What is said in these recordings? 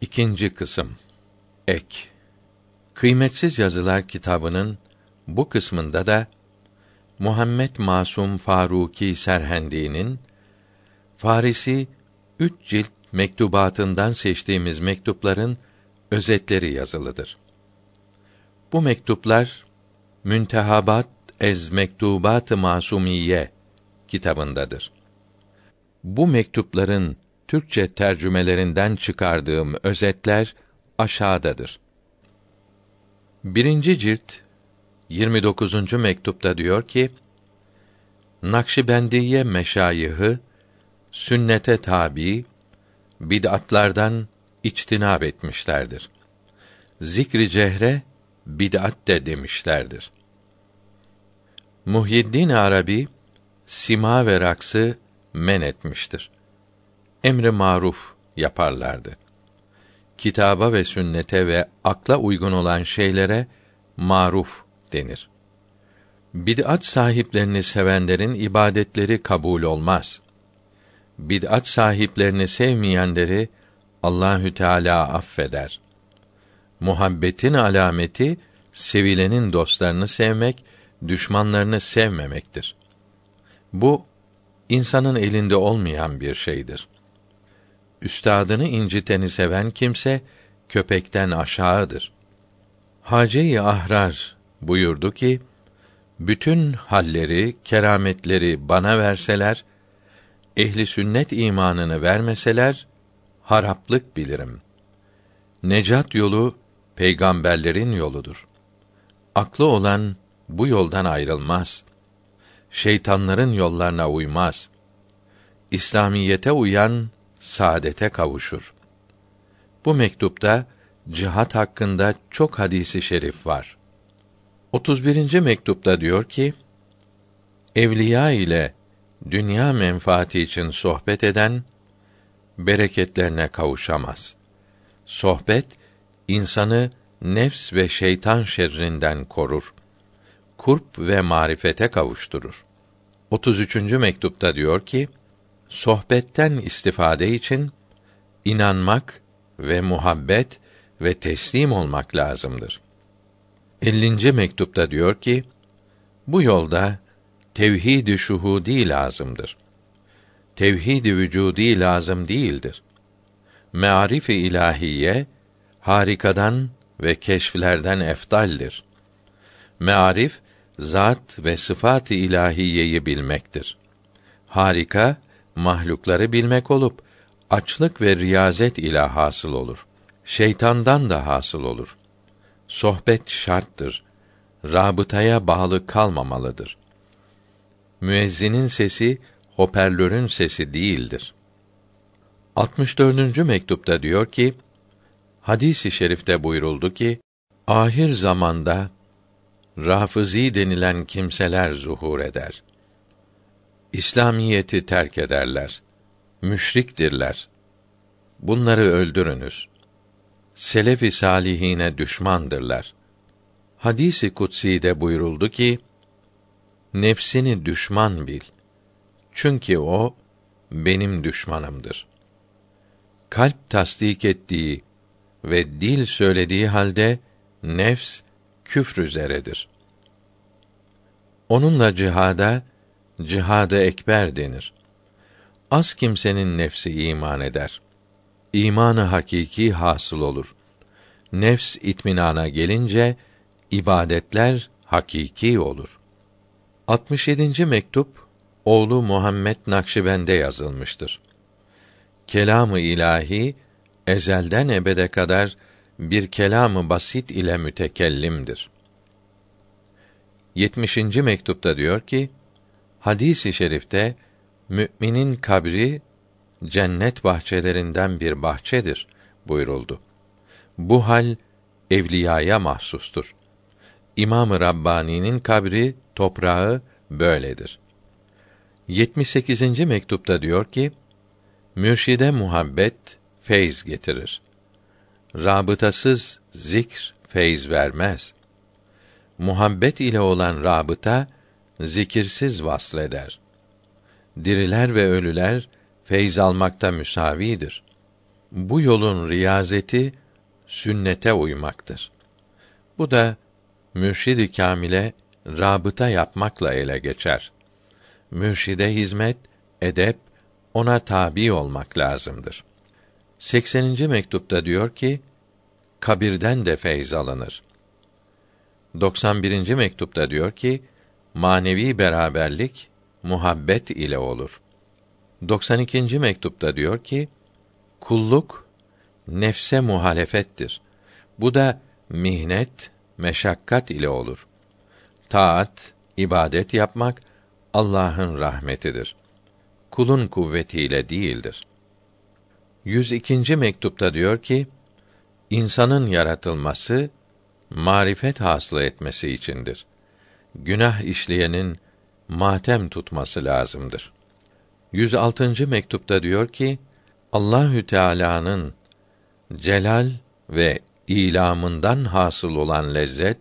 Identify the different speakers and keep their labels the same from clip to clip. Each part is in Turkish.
Speaker 1: İkinci kısım Ek Kıymetsiz Yazılar kitabının bu kısmında da Muhammed Masum Faruki Serhendi'nin Farisi üç cilt mektubatından seçtiğimiz mektupların özetleri yazılıdır. Bu mektuplar Müntehabat ez Mektubat-ı Masumiye kitabındadır. Bu mektupların Türkçe tercümelerinden çıkardığım özetler aşağıdadır. Birinci cilt 29. mektupta diyor ki: Nakşibendiye meşayihı sünnete tabi bid'atlardan içtinab etmişlerdir. Zikri cehre bid'at de demişlerdir. Muhyiddin Arabi sima ve raksı men etmiştir. Emri maruf yaparlardı. Kitaba ve sünnete ve akla uygun olan şeylere maruf denir. Bid'at sahiplerini sevenlerin ibadetleri kabul olmaz. Bid'at sahiplerini sevmeyenleri Allahü Teala affeder. Muhabbetin alameti sevilenin dostlarını sevmek, düşmanlarını sevmemektir. Bu insanın elinde olmayan bir şeydir. Üstadını inciteni seven kimse köpekten aşağıdır. Hace-i Ahrar buyurdu ki: Bütün halleri, kerametleri bana verseler, ehli sünnet imanını vermeseler haraplık bilirim. Necat yolu peygamberlerin yoludur. Aklı olan bu yoldan ayrılmaz. Şeytanların yollarına uymaz. İslamiyete uyan saadete kavuşur. Bu mektupta cihat hakkında çok hadisi şerif var. 31. mektupta diyor ki: Evliya ile dünya menfaati için sohbet eden bereketlerine kavuşamaz. Sohbet insanı nefs ve şeytan şerrinden korur. Kurp ve marifete kavuşturur. 33. mektupta diyor ki: Sohbetten istifade için inanmak ve muhabbet ve teslim olmak lazımdır. 50. mektupta diyor ki: Bu yolda tevhid-i şuhudi lazımdır. Tevhid-i vücudi lazım değildir. Mearif-i ilahiye harikadan ve keşflerden eftaldir. Mearif zat ve sıfat-ı ilahiyeyi bilmektir. Harika mahlukları bilmek olup açlık ve riyazet ile hasıl olur. Şeytandan da hasıl olur. Sohbet şarttır. Rabıtaya bağlı kalmamalıdır. Müezzinin sesi hoparlörün sesi değildir. 64. mektupta diyor ki: Hadis-i şerifte buyuruldu ki: Ahir zamanda Rafizi denilen kimseler zuhur eder. İslamiyeti terk ederler. Müşriktirler. Bunları öldürünüz. Selef-i salihine düşmandırlar. Hadisi kutsi de buyuruldu ki: Nefsini düşman bil. Çünkü o benim düşmanımdır. Kalp tasdik ettiği ve dil söylediği halde nefs küfr üzeredir. Onunla cihada cihad ekber denir. Az kimsenin nefsi iman eder. İmanı hakiki hasıl olur. Nefs itminana gelince ibadetler hakiki olur. 67. mektup oğlu Muhammed Nakşibend'e yazılmıştır. Kelamı ilahi ezelden ebede kadar bir kelamı basit ile mütekellimdir. 70. mektupta diyor ki: Hadisi i şerifte müminin kabri cennet bahçelerinden bir bahçedir buyuruldu. Bu hal evliyaya mahsustur. İmam-ı Rabbani'nin kabri, toprağı böyledir. 78. mektupta diyor ki: Mürşide muhabbet feyz getirir. Rabıtasız zikr feyz vermez. Muhabbet ile olan rabıta zikirsiz vasleder. Diriler ve ölüler feyz almakta müsavidir. Bu yolun riyazeti sünnete uymaktır. Bu da mürşid-i kamile rabıta yapmakla ele geçer. Mürşide hizmet, edep, ona tabi olmak lazımdır. 80. mektupta diyor ki, kabirden de feyz alınır. 91. mektupta diyor ki, manevi beraberlik muhabbet ile olur. 92. mektupta diyor ki, kulluk nefse muhalefettir. Bu da mihnet, meşakkat ile olur. Taat, ibadet yapmak Allah'ın rahmetidir. Kulun kuvvetiyle değildir. 102. mektupta diyor ki, insanın yaratılması marifet hasıl etmesi içindir. Günah işleyenin matem tutması lazımdır. 106. mektupta diyor ki, Allahü Teala'nın celal ve ilamından hasıl olan lezzet,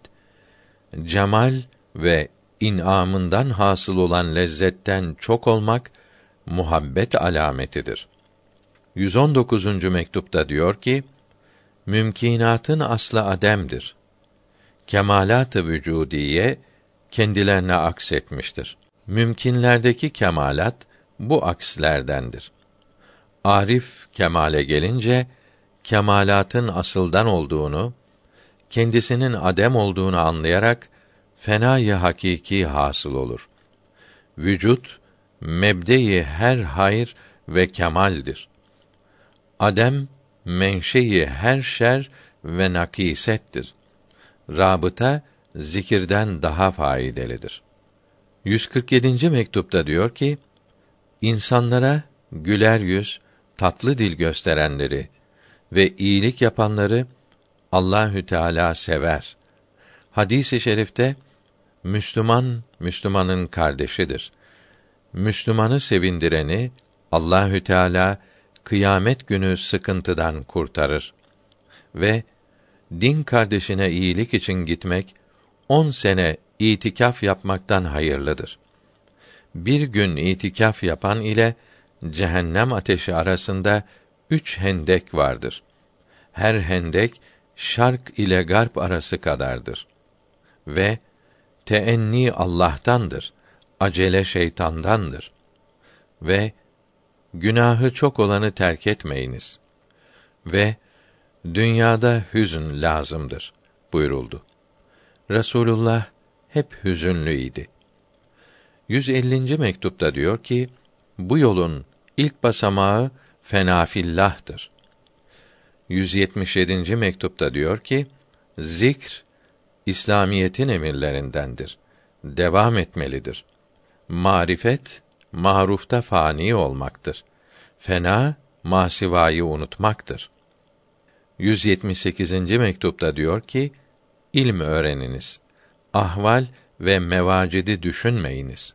Speaker 1: cemal ve inamından hasıl olan lezzetten çok olmak muhabbet alametidir. 119. mektupta diyor ki: Mümkinatın aslı ademdir. Kemalat-ı vücudiye kendilerine aksetmiştir. Mümkinlerdeki kemalat bu akslerdendir. Arif kemale gelince kemalatın asıldan olduğunu, kendisinin adem olduğunu anlayarak fenayı hakiki hasıl olur. Vücut mebdeyi her hayır ve kemaldir. Adem menşei her şer ve nakisettir. Rabıta zikirden daha faydalıdır. 147. mektupta diyor ki: İnsanlara güler yüz, tatlı dil gösterenleri ve iyilik yapanları Allahü Teala sever. Hadisi i şerifte Müslüman Müslümanın kardeşidir. Müslümanı sevindireni Allahü Teala kıyamet günü sıkıntıdan kurtarır. Ve din kardeşine iyilik için gitmek on sene itikaf yapmaktan hayırlıdır. Bir gün itikaf yapan ile cehennem ateşi arasında üç hendek vardır. Her hendek şark ile garp arası kadardır. Ve teenni Allah'tandır. Acele şeytandandır. Ve günahı çok olanı terk etmeyiniz. Ve dünyada hüzün lazımdır buyuruldu. Resulullah hep hüzünlüydi. 150. mektupta diyor ki, bu yolun ilk basamağı fenafillah'tır. 177. mektupta diyor ki, zikr İslamiyetin emirlerindendir. Devam etmelidir. Marifet marufta fani olmaktır. Fena masivayı unutmaktır. 178. mektupta diyor ki: İlm öğreniniz. Ahval ve mevacidi düşünmeyiniz.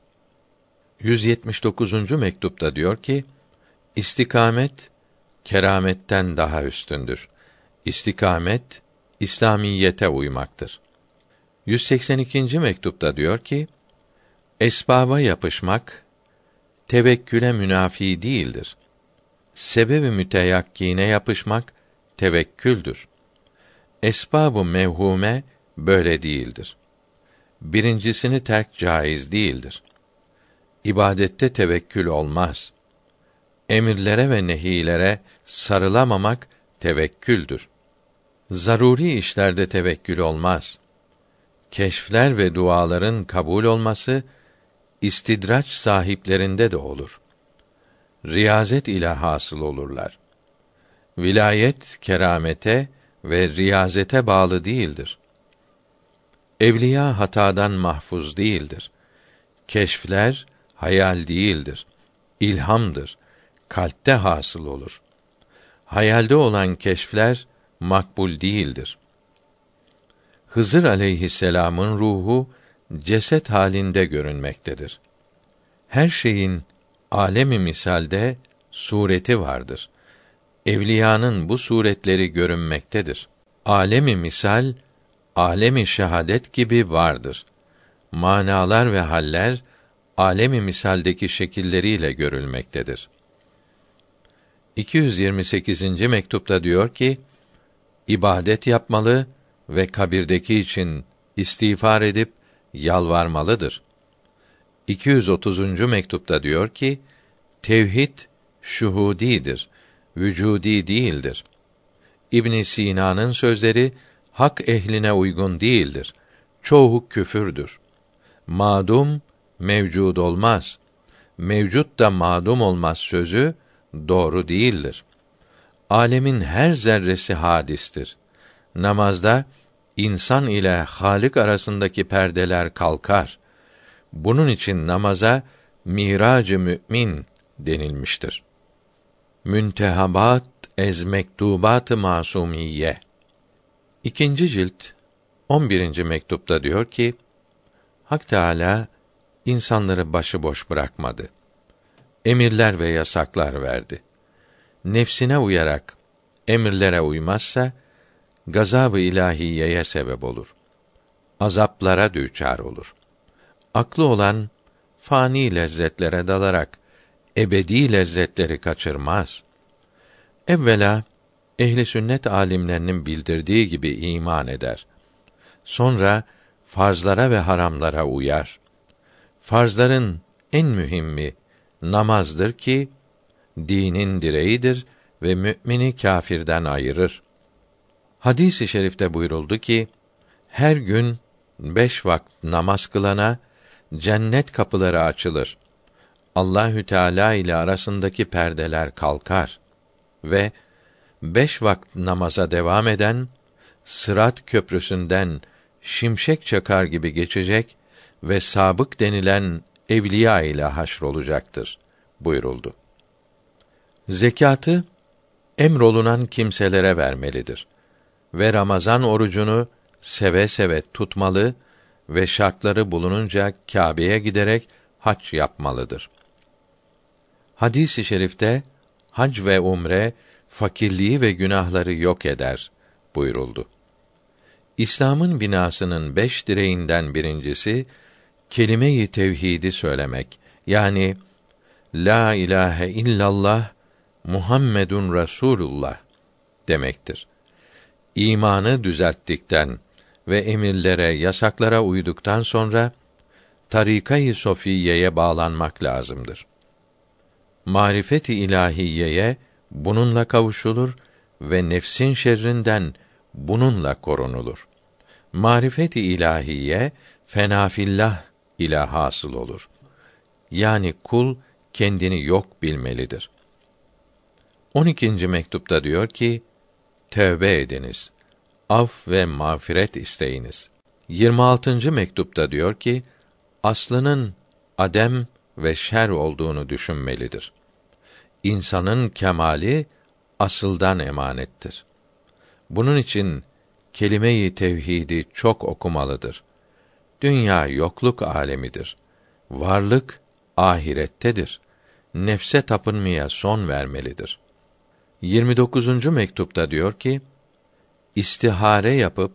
Speaker 1: 179. mektupta diyor ki: İstikamet kerametten daha üstündür. İstikamet İslamiyete uymaktır. 182. mektupta diyor ki: Esbaba yapışmak tevekküle münafi değildir. Sebebi müteyakkine yapışmak tevekküldür. Esbabı mevhume böyle değildir. Birincisini terk caiz değildir. İbadette tevekkül olmaz. Emirlere ve nehilere sarılamamak tevekküldür. Zaruri işlerde tevekkül olmaz. Keşfler ve duaların kabul olması istidraç sahiplerinde de olur. Riyazet ile hasıl olurlar. Vilayet keramete ve riyazete bağlı değildir. Evliya hatadan mahfuz değildir. Keşfler hayal değildir. İlhamdır. Kalpte hasıl olur. Hayalde olan keşfler makbul değildir. Hızır aleyhisselam'ın ruhu ceset halinde görünmektedir. Her şeyin alemi misalde sureti vardır. Evliyanın bu suretleri görünmektedir. Alemi misal, alemi şehadet gibi vardır. Manalar ve haller alemi misaldeki şekilleriyle görülmektedir. 228. mektupta diyor ki: ibadet yapmalı ve kabirdeki için istiğfar edip yalvarmalıdır. 230. mektupta diyor ki: Tevhid şuhudidir, vücudi değildir. İbn Sina'nın sözleri hak ehline uygun değildir. Çoğu küfürdür. Madum mevcud olmaz. Mevcut da madum olmaz sözü doğru değildir. Alemin her zerresi hadistir. Namazda insan ile Halik arasındaki perdeler kalkar. Bunun için namaza miracı mümin denilmiştir. Müntehabat ez mektubat-ı masumiye. İkinci cilt 11. mektupta diyor ki: Hak Teala insanları başıboş bırakmadı. Emirler ve yasaklar verdi. Nefsine uyarak emirlere uymazsa gazabı ilahiyeye sebep olur. Azaplara düçar olur. Aklı olan fani lezzetlere dalarak ebedi lezzetleri kaçırmaz. Evvela ehli sünnet alimlerinin bildirdiği gibi iman eder. Sonra farzlara ve haramlara uyar. Farzların en mühimi namazdır ki dinin direğidir ve mümini kâfirden ayırır. Hadis-i şerifte buyuruldu ki her gün beş vakit namaz kılana cennet kapıları açılır. Allahü Teala ile arasındaki perdeler kalkar ve beş vakit namaza devam eden Sırat köprüsünden şimşek çakar gibi geçecek ve sabık denilen evliya ile haşrolacaktır buyuruldu. Zekatı emrolunan kimselere vermelidir ve Ramazan orucunu seve seve tutmalı ve şartları bulununca Kâbe'ye giderek hac yapmalıdır. Hadis-i şerifte hac ve umre fakirliği ve günahları yok eder buyuruldu. İslam'ın binasının beş direğinden birincisi kelime-i tevhidi söylemek. Yani la ilahe illallah Muhammedun Rasulullah demektir. İmanı düzelttikten ve emirlere, yasaklara uyduktan sonra tarikayı sofiyeye bağlanmak lazımdır. Marifet-i ilahiyeye bununla kavuşulur ve nefsin şerrinden bununla korunulur. Marifet-i ilahiye fenafillah ile hasıl olur. Yani kul kendini yok bilmelidir. 12. mektupta diyor ki: Tevbe ediniz. Af ve mağfiret isteyiniz. 26. mektupta diyor ki: Aslının adem ve şer olduğunu düşünmelidir. İnsanın kemali asıldan emanettir. Bunun için kelime-i tevhidi çok okumalıdır. Dünya yokluk alemidir. Varlık ahirettedir. Nefse tapınmaya son vermelidir. 29. mektupta diyor ki: İstihare yapıp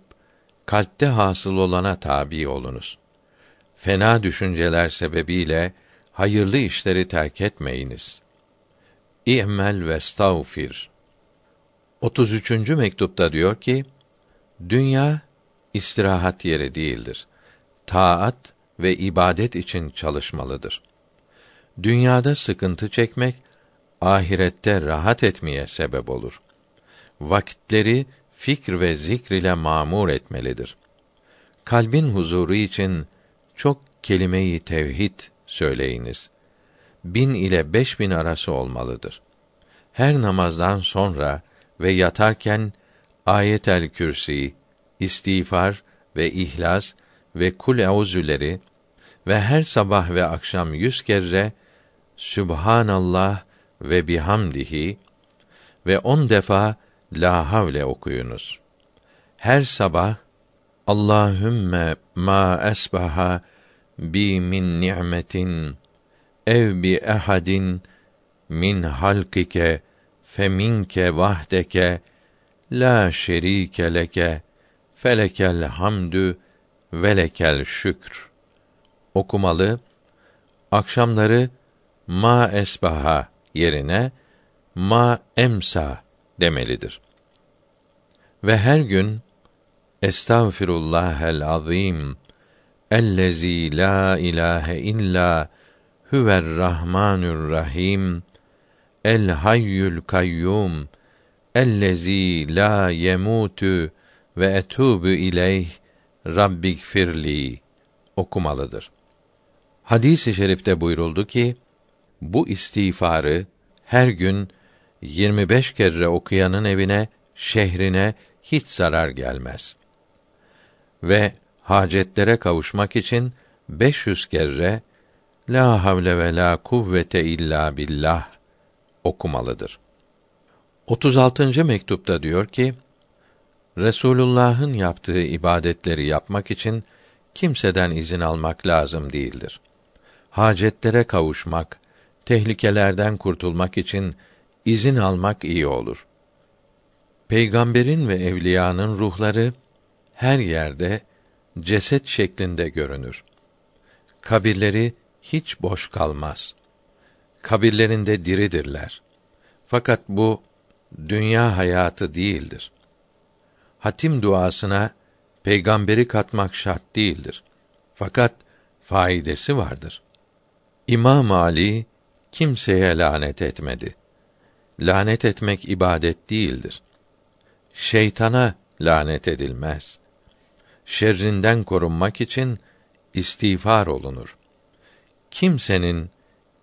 Speaker 1: kalpte hasıl olana tabi olunuz. Fena düşünceler sebebiyle hayırlı işleri terk etmeyiniz. İ'mel ve stağfir. 33. mektupta diyor ki: Dünya istirahat yeri değildir. Taat ve ibadet için çalışmalıdır. Dünyada sıkıntı çekmek ahirette rahat etmeye sebep olur. Vakitleri fikr ve zikr ile mamur etmelidir. Kalbin huzuru için çok kelimeyi tevhid söyleyiniz. Bin ile beş bin arası olmalıdır. Her namazdan sonra ve yatarken ayetel kürsi, istiğfar ve ihlas ve kul euzüleri ve her sabah ve akşam yüz kere Sübhanallah ve bihamdihi ve on defa la havle okuyunuz. Her sabah Allahümme ma esbaha bi min ni'metin ev bi ehadin min halkike feminke vahdeke la şerike leke felekel hamdü ve lekel şükr okumalı akşamları ma esbaha yerine ma emsa demelidir. Ve her gün Estağfirullahel azim ellezî la ilahe illa huver rahmanur rahim el hayyul kayyum ellezî la yemutu ve etubu ileyh rabbigfirli okumalıdır. Hadis-i şerifte buyuruldu ki bu istiğfarı her gün 25 kere okuyanın evine, şehrine hiç zarar gelmez. Ve hacetlere kavuşmak için 500 kere la havle ve la kuvvete illa billah okumalıdır. 36. mektupta diyor ki: Resulullah'ın yaptığı ibadetleri yapmak için kimseden izin almak lazım değildir. Hacetlere kavuşmak, tehlikelerden kurtulmak için izin almak iyi olur. Peygamberin ve evliyanın ruhları her yerde ceset şeklinde görünür. Kabirleri hiç boş kalmaz. Kabirlerinde diridirler. Fakat bu dünya hayatı değildir. Hatim duasına peygamberi katmak şart değildir. Fakat faidesi vardır. İmam Ali kimseye lanet etmedi. Lanet etmek ibadet değildir. Şeytana lanet edilmez. Şerrinden korunmak için istiğfar olunur. Kimsenin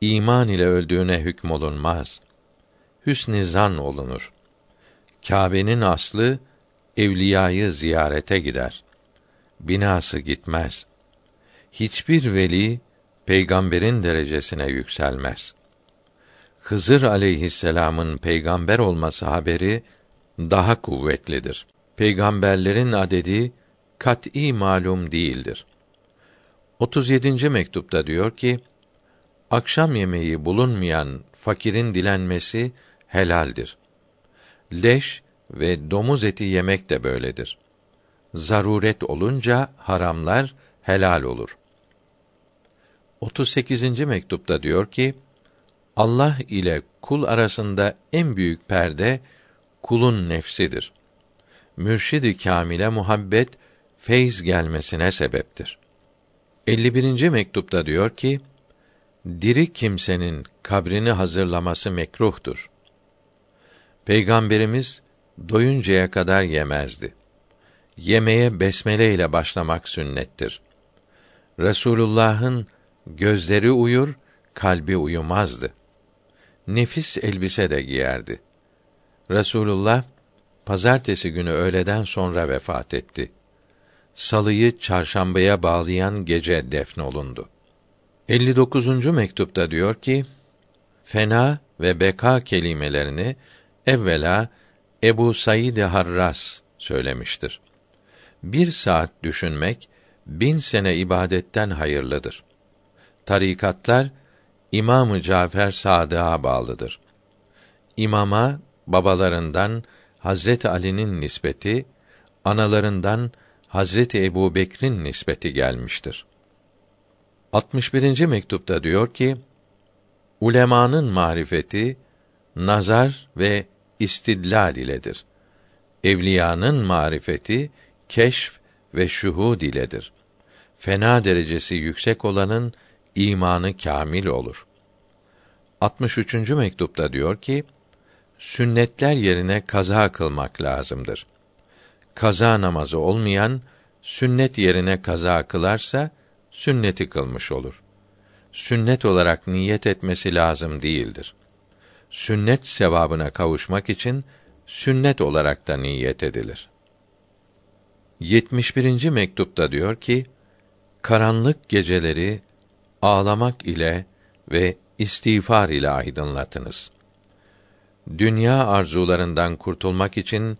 Speaker 1: iman ile öldüğüne hükmolunmaz. Hüsn-i zan olunur. Kâbe'nin aslı evliyayı ziyarete gider. Binası gitmez. Hiçbir veli peygamberin derecesine yükselmez. Hızır aleyhisselamın peygamber olması haberi daha kuvvetlidir. Peygamberlerin adedi kat'î malum değildir. 37. mektupta diyor ki: Akşam yemeği bulunmayan fakirin dilenmesi helaldir. Leş ve domuz eti yemek de böyledir. Zaruret olunca haramlar helal olur. 38. mektupta diyor ki: Allah ile kul arasında en büyük perde kulun nefsidir. Mürşidi kamile muhabbet feyz gelmesine sebeptir. 51. mektupta diyor ki: Diri kimsenin kabrini hazırlaması mekruhtur. Peygamberimiz doyuncaya kadar yemezdi. Yemeye besmele ile başlamak sünnettir. Resulullah'ın gözleri uyur, kalbi uyumazdı. Nefis elbise de giyerdi. Resulullah pazartesi günü öğleden sonra vefat etti. Salıyı çarşambaya bağlayan gece defnolundu. 59. mektupta diyor ki: Fena ve beka kelimelerini evvela Ebu Said Harras söylemiştir. Bir saat düşünmek bin sene ibadetten hayırlıdır. Tarikatlar İmamı Cafer Sadık'a bağlıdır. İmama babalarından Hazret Ali'nin nispeti, analarından Hazreti Ebu Bekir'in nispeti gelmiştir. 61. mektupta diyor ki, ulemanın marifeti, nazar ve istidlal iledir. Evliyanın marifeti, keşf ve şuhud iledir. Fena derecesi yüksek olanın imanı kamil olur. 63. mektupta diyor ki, sünnetler yerine kaza kılmak lazımdır. Kaza namazı olmayan sünnet yerine kaza kılarsa sünneti kılmış olur. Sünnet olarak niyet etmesi lazım değildir. Sünnet sevabına kavuşmak için sünnet olarak da niyet edilir. 71. mektupta diyor ki: Karanlık geceleri ağlamak ile ve istiğfar ile aydınlatınız. Dünya arzularından kurtulmak için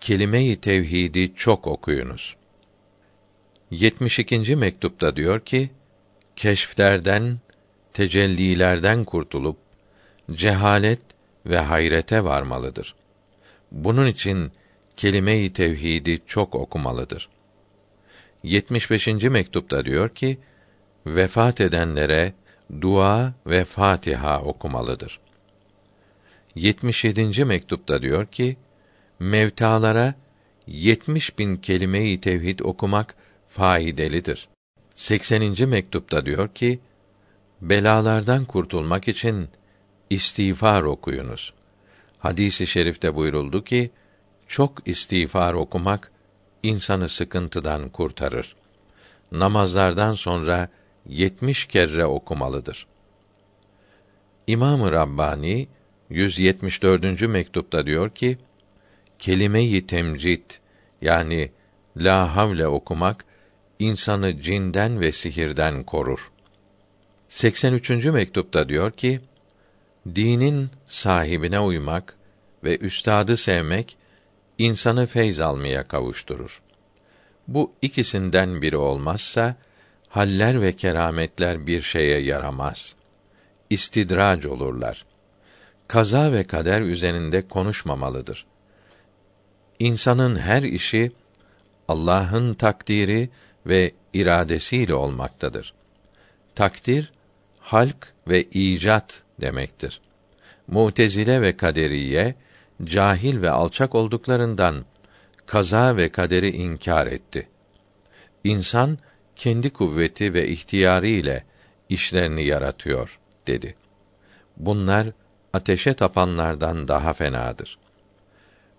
Speaker 1: kelime-i tevhidi çok okuyunuz. 72. mektupta diyor ki: Keşflerden, tecellilerden kurtulup cehalet ve hayrete varmalıdır. Bunun için kelime-i tevhidi çok okumalıdır. 75. mektupta diyor ki: Vefat edenlere dua ve Fatiha okumalıdır. 77. mektupta diyor ki, mevtalara 70 bin kelime-i tevhid okumak faydalıdır. 80. mektupta diyor ki, belalardan kurtulmak için istiğfar okuyunuz. Hadisi i şerifte buyuruldu ki, çok istiğfar okumak insanı sıkıntıdan kurtarır. Namazlardan sonra yetmiş kere okumalıdır. İmam-ı Rabbani 174. mektupta diyor ki: Kelime-i temcid yani la havle okumak insanı cinden ve sihirden korur. 83. mektupta diyor ki: Dinin sahibine uymak ve üstadı sevmek insanı feyz almaya kavuşturur. Bu ikisinden biri olmazsa haller ve kerametler bir şeye yaramaz. İstidrac olurlar. Kaza ve kader üzerinde konuşmamalıdır. İnsanın her işi Allah'ın takdiri ve iradesiyle olmaktadır. Takdir halk ve icat demektir. Mutezile ve kaderiye cahil ve alçak olduklarından kaza ve kaderi inkar etti. İnsan kendi kuvveti ve ihtiyarı ile işlerini yaratıyor dedi. Bunlar ateşe tapanlardan daha fenadır.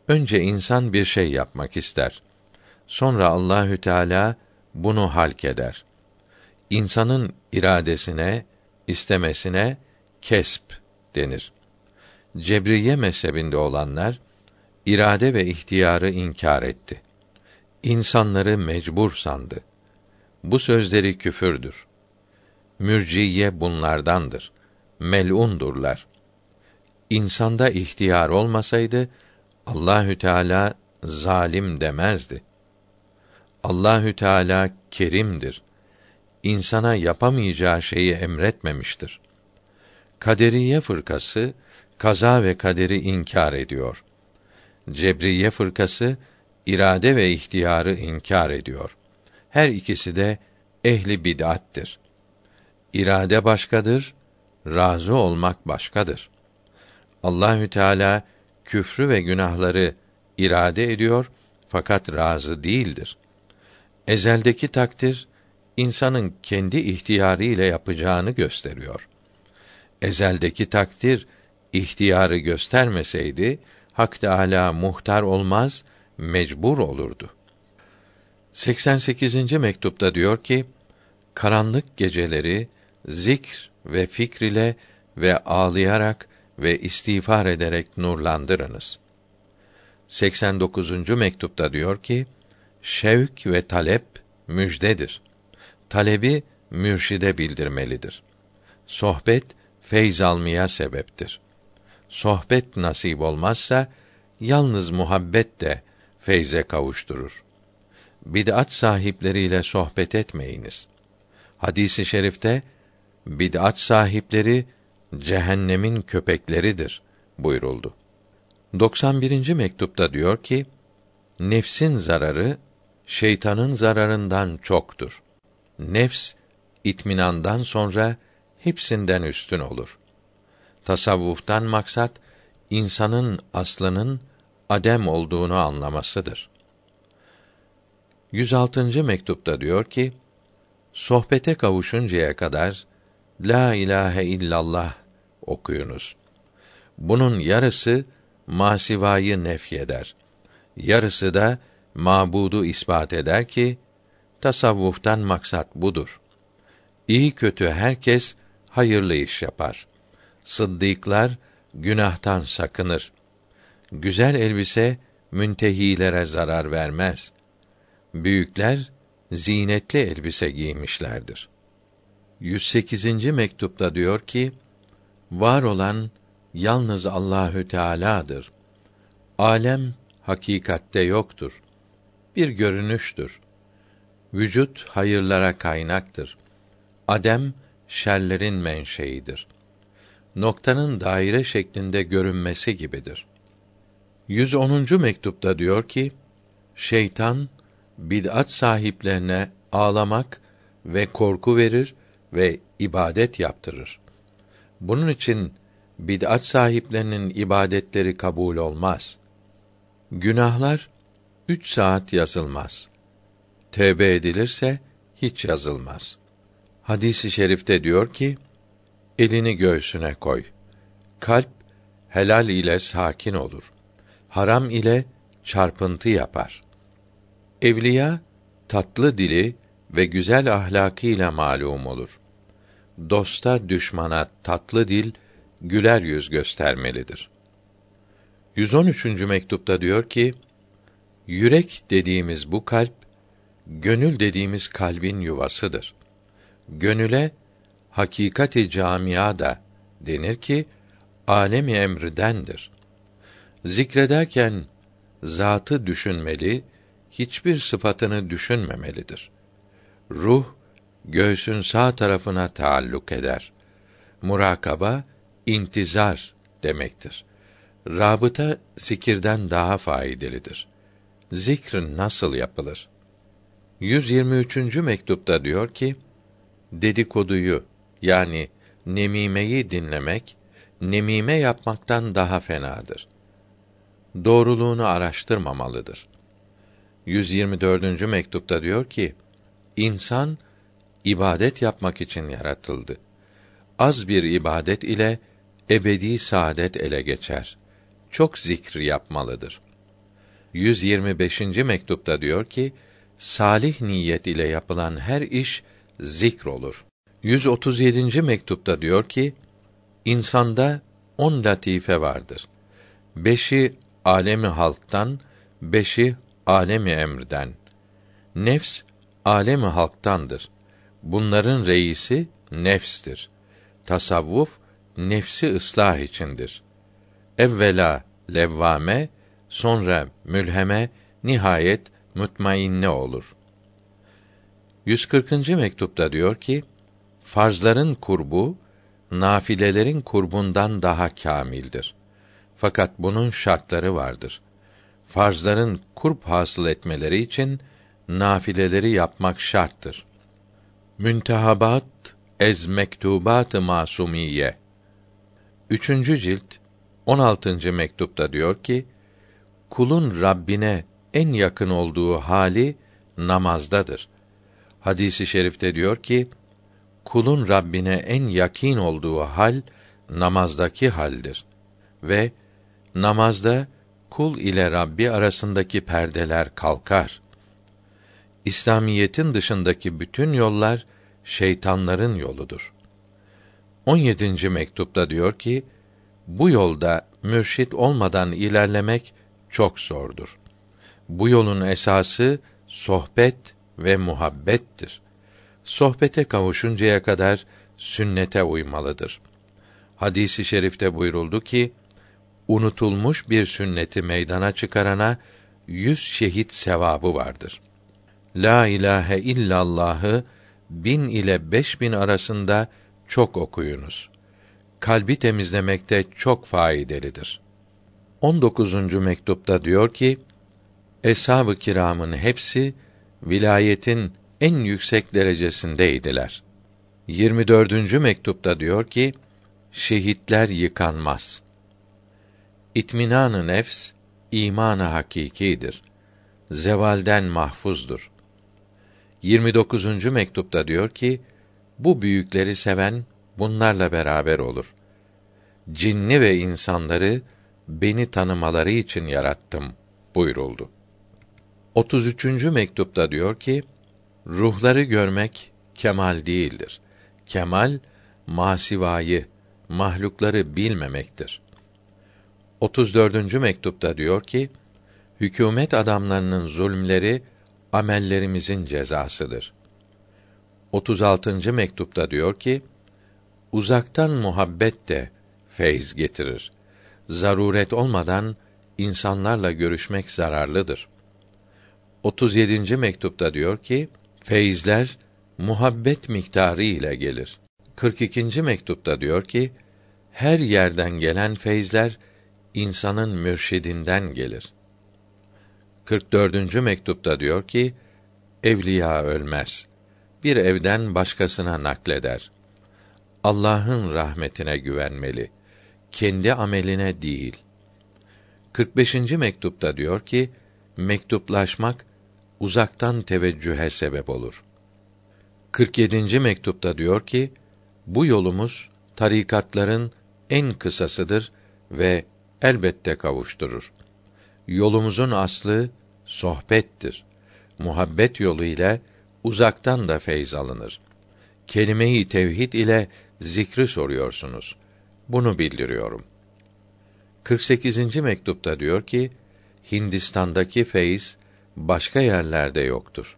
Speaker 1: Önce insan bir şey yapmak ister. Sonra Allahü Teala bunu halk eder. İnsanın iradesine, istemesine kesp denir. Cebriye mezhebinde olanlar irade ve ihtiyarı inkar etti. İnsanları mecbur sandı. Bu sözleri küfürdür. Mürciye bunlardandır. Mel'undurlar. İnsanda ihtiyar olmasaydı Allahü Teala zalim demezdi. Allahü Teala kerimdir. İnsana yapamayacağı şeyi emretmemiştir. Kaderiye fırkası kaza ve kaderi inkar ediyor. Cebriye fırkası irade ve ihtiyarı inkar ediyor. Her ikisi de ehli bid'attir. İrade başkadır, razı olmak başkadır. Allahü Teala küfrü ve günahları irade ediyor fakat razı değildir. Ezeldeki takdir insanın kendi ihtiyarı ile yapacağını gösteriyor. Ezeldeki takdir ihtiyarı göstermeseydi Hak Teâlâ muhtar olmaz, mecbur olurdu. 88. mektupta diyor ki: Karanlık geceleri zikr ve fikr ile ve ağlayarak ve istiğfar ederek nurlandırınız. 89. mektupta diyor ki: Şevk ve talep müjdedir. Talebi mürşide bildirmelidir. Sohbet feyz almaya sebeptir sohbet nasip olmazsa yalnız muhabbet de feyze kavuşturur. Bid'at sahipleriyle sohbet etmeyiniz. Hadisi i şerifte bid'at sahipleri cehennemin köpekleridir buyuruldu. 91. mektupta diyor ki: Nefsin zararı şeytanın zararından çoktur. Nefs itminandan sonra hepsinden üstün olur. Tasavvuftan maksat insanın aslının adem olduğunu anlamasıdır. 106. mektupta diyor ki: Sohbete kavuşuncaya kadar la ilahe illallah okuyunuz. Bunun yarısı masivayı nefyeder. Yarısı da mabudu ispat eder ki tasavvuftan maksat budur. İyi kötü herkes hayırlı iş yapar. Sıddıklar günahtan sakınır. Güzel elbise müntehilere zarar vermez. Büyükler zinetli elbise giymişlerdir. 108. mektupta diyor ki: Var olan yalnız Allahü Teala'dır. Alem hakikatte yoktur. Bir görünüştür. Vücut hayırlara kaynaktır. Adem şerlerin menşeidir noktanın daire şeklinde görünmesi gibidir. 110. mektupta diyor ki: Şeytan bid'at sahiplerine ağlamak ve korku verir ve ibadet yaptırır. Bunun için bid'at sahiplerinin ibadetleri kabul olmaz. Günahlar üç saat yazılmaz. Tevbe edilirse hiç yazılmaz. Hadisi şerifte diyor ki, elini göğsüne koy. Kalp helal ile sakin olur. Haram ile çarpıntı yapar. Evliya tatlı dili ve güzel ahlakıyla malum olur. Dosta düşmana tatlı dil, güler yüz göstermelidir. 113. mektupta diyor ki: Yürek dediğimiz bu kalp gönül dediğimiz kalbin yuvasıdır. Gönüle hakikati camia da denir ki alemi emridendir. Zikrederken zatı düşünmeli, hiçbir sıfatını düşünmemelidir. Ruh göğsün sağ tarafına taalluk eder. Murakaba intizar demektir. Rabıta zikirden daha faydalıdır. Zikr nasıl yapılır? 123. mektupta diyor ki: Dedikoduyu yani nemimeyi dinlemek nemime yapmaktan daha fenadır. Doğruluğunu araştırmamalıdır. 124. mektupta diyor ki: İnsan ibadet yapmak için yaratıldı. Az bir ibadet ile ebedi saadet ele geçer. Çok zikr yapmalıdır. 125. mektupta diyor ki: Salih niyet ile yapılan her iş zikr olur. 137. mektupta diyor ki: İnsanda on latife vardır. Beşi alemi halktan, beşi alemi emrden. Nefs alemi halktandır. Bunların reisi nefstir. Tasavvuf nefsi ıslah içindir. Evvela levvame, sonra mülheme, nihayet mutmainne olur. 140. mektupta diyor ki: Farzların kurbu nafilelerin kurbundan daha kâmildir. Fakat bunun şartları vardır. Farzların kurb hasıl etmeleri için nafileleri yapmak şarttır. Müntehabat ez mektubat-ı masumiye. Üçüncü cilt 16. mektupta diyor ki: Kulun Rabbine en yakın olduğu hali namazdadır. Hadisi şerifte diyor ki: Kulun Rabbine en yakin olduğu hal namazdaki haldir ve namazda kul ile Rabbi arasındaki perdeler kalkar. İslamiyetin dışındaki bütün yollar şeytanların yoludur. 17. mektupta diyor ki: Bu yolda mürşit olmadan ilerlemek çok zordur. Bu yolun esası sohbet ve muhabbettir. Sohbete kavuşuncaya kadar sünnete uymalıdır. Hadisi i şerifte buyuruldu ki: Unutulmuş bir sünneti meydana çıkarana yüz şehit sevabı vardır. La ilahe illallahı bin ile beş bin arasında çok okuyunuz. Kalbi temizlemekte çok faydalıdır. 19. mektupta diyor ki: Eshab-ı kiramın hepsi vilayetin en yüksek derecesindeydiler. 24. mektupta diyor ki: Şehitler yıkanmaz. İtminanı nefs imanı hakikidir. Zevalden mahfuzdur. 29. mektupta diyor ki: Bu büyükleri seven bunlarla beraber olur. Cinni ve insanları beni tanımaları için yarattım buyuruldu. 33. mektupta diyor ki: Ruhları görmek kemal değildir. Kemal masivayı, mahlukları bilmemektir. 34. mektupta diyor ki: Hükümet adamlarının zulmleri amellerimizin cezasıdır. 36. mektupta diyor ki: Uzaktan muhabbet de feyz getirir. Zaruret olmadan insanlarla görüşmek zararlıdır. 37. mektupta diyor ki: Feyizler muhabbet miktarı ile gelir. 42. mektupta diyor ki: Her yerden gelen feyizler insanın mürşidinden gelir. 44. mektupta diyor ki: Evliya ölmez. Bir evden başkasına nakleder. Allah'ın rahmetine güvenmeli. kendi ameline değil. 45. mektupta diyor ki mektuplaşmak uzaktan teveccühe sebep olur. 47. mektupta diyor ki bu yolumuz tarikatların en kısasıdır ve elbette kavuşturur. Yolumuzun aslı sohbettir. Muhabbet yolu ile uzaktan da feyz alınır. Kelime-i tevhid ile zikri soruyorsunuz. Bunu bildiriyorum. 48. mektupta diyor ki Hindistan'daki feyz başka yerlerde yoktur.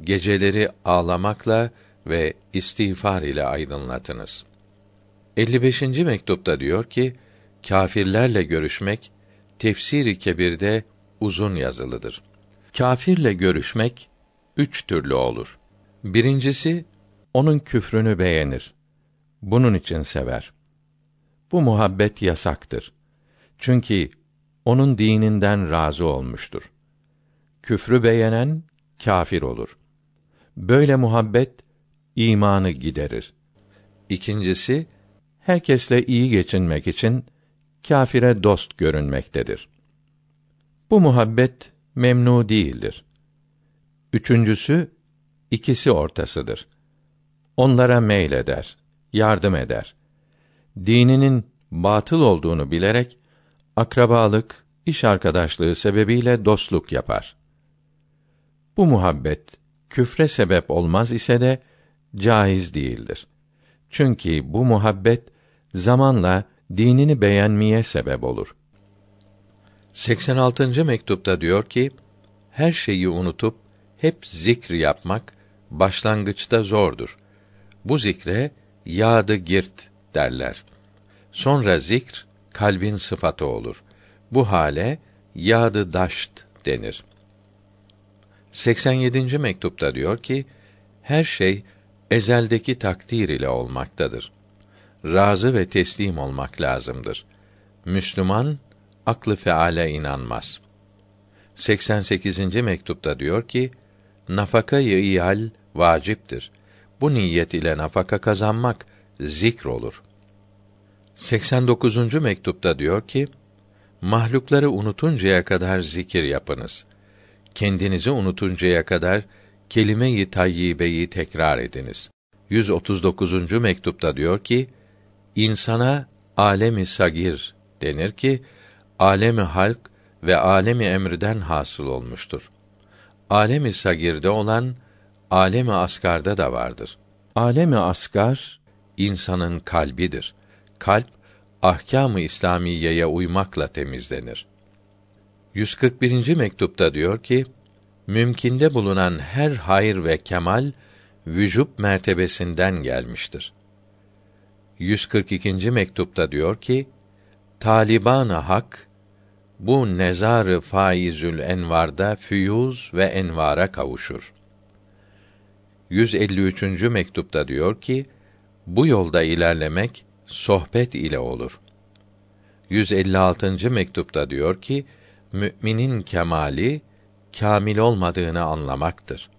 Speaker 1: Geceleri ağlamakla ve istiğfar ile aydınlatınız. 55. mektupta diyor ki kâfirlerle görüşmek tefsiri kebirde uzun yazılıdır. Kâfirle görüşmek üç türlü olur. Birincisi onun küfrünü beğenir. Bunun için sever. Bu muhabbet yasaktır. Çünkü onun dininden razı olmuştur. Küfrü beğenen kâfir olur. Böyle muhabbet imanı giderir. İkincisi herkesle iyi geçinmek için kâfire dost görünmektedir. Bu muhabbet memnu değildir. Üçüncüsü ikisi ortasıdır. Onlara meyleder, yardım eder. Dininin batıl olduğunu bilerek akrabalık, iş arkadaşlığı sebebiyle dostluk yapar. Bu muhabbet küfre sebep olmaz ise de caiz değildir. Çünkü bu muhabbet zamanla dinini beğenmeye sebep olur. 86. mektupta diyor ki: Her şeyi unutup hep zikr yapmak başlangıçta zordur. Bu zikre yadı girt derler. Sonra zikr kalbin sıfatı olur. Bu hale yadı daşt denir. 87. mektupta diyor ki: Her şey ezeldeki takdir ile olmaktadır. Razı ve teslim olmak lazımdır. Müslüman aklı feale inanmaz. 88. mektupta diyor ki: Nafakayı iyal vaciptir. Bu niyet ile nafaka kazanmak zikr olur. 89. mektupta diyor ki: Mahlukları unutuncaya kadar zikir yapınız. Kendinizi unutuncaya kadar kelime-i tayyibeyi tekrar ediniz. 139. mektupta diyor ki: İnsana alemi sagir denir ki alemi halk ve alemi emrden hasıl olmuştur. Alemi sagirde olan alemi asgarda da vardır. Alemi asgar insanın kalbidir. Kalp ahkâm-ı İslamiyeye uymakla temizlenir. 141. mektupta diyor ki: Mümkinde bulunan her hayır ve kemal vücub mertebesinden gelmiştir. 142. mektupta diyor ki: Taliban hak bu nezarı faizül envarda füyuz ve envara kavuşur. 153. mektupta diyor ki: Bu yolda ilerlemek sohbet ile olur. 156. mektupta diyor ki: Müminin kemali kamil olmadığını anlamaktır.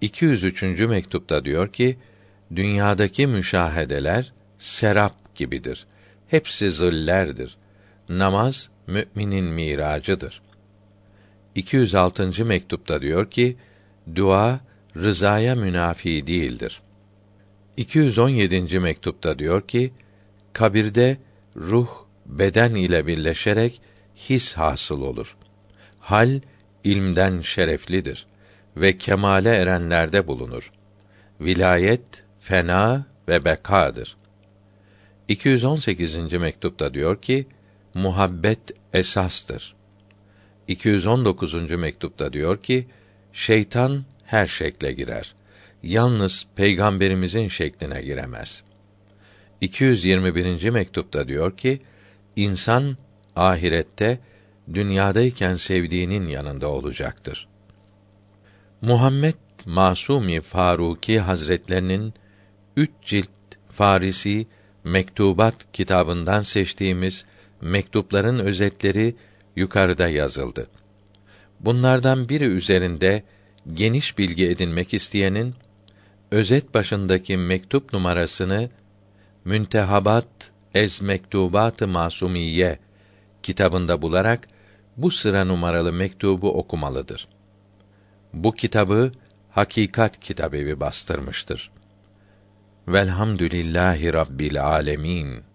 Speaker 1: 203. mektupta diyor ki: Dünyadaki müşahedeler serap gibidir. Hepsi zillerdir. Namaz müminin miracıdır. 206. mektupta diyor ki: Dua rızaya münafi değildir. 217. mektupta diyor ki: Kabirde ruh beden ile birleşerek his hasıl olur. Hal ilmden şereflidir ve kemale erenlerde bulunur. Vilayet fena ve bekadır. 218. mektupta diyor ki: Muhabbet esastır. 219. mektupta diyor ki: Şeytan her şekle girer. Yalnız peygamberimizin şekline giremez. 221. mektupta diyor ki: İnsan ahirette dünyadayken sevdiğinin yanında olacaktır. Muhammed Masumi Faruki Hazretlerinin üç cilt Farisi Mektubat kitabından seçtiğimiz mektupların özetleri yukarıda yazıldı. Bunlardan biri üzerinde geniş bilgi edinmek isteyenin özet başındaki mektup numarasını Müntehabat Ez Mektubat-ı Masumiye kitabında bularak bu sıra numaralı mektubu okumalıdır. Bu kitabı Hakikat Kitabevi bastırmıştır. Velhamdülillahi Rabbil alemin.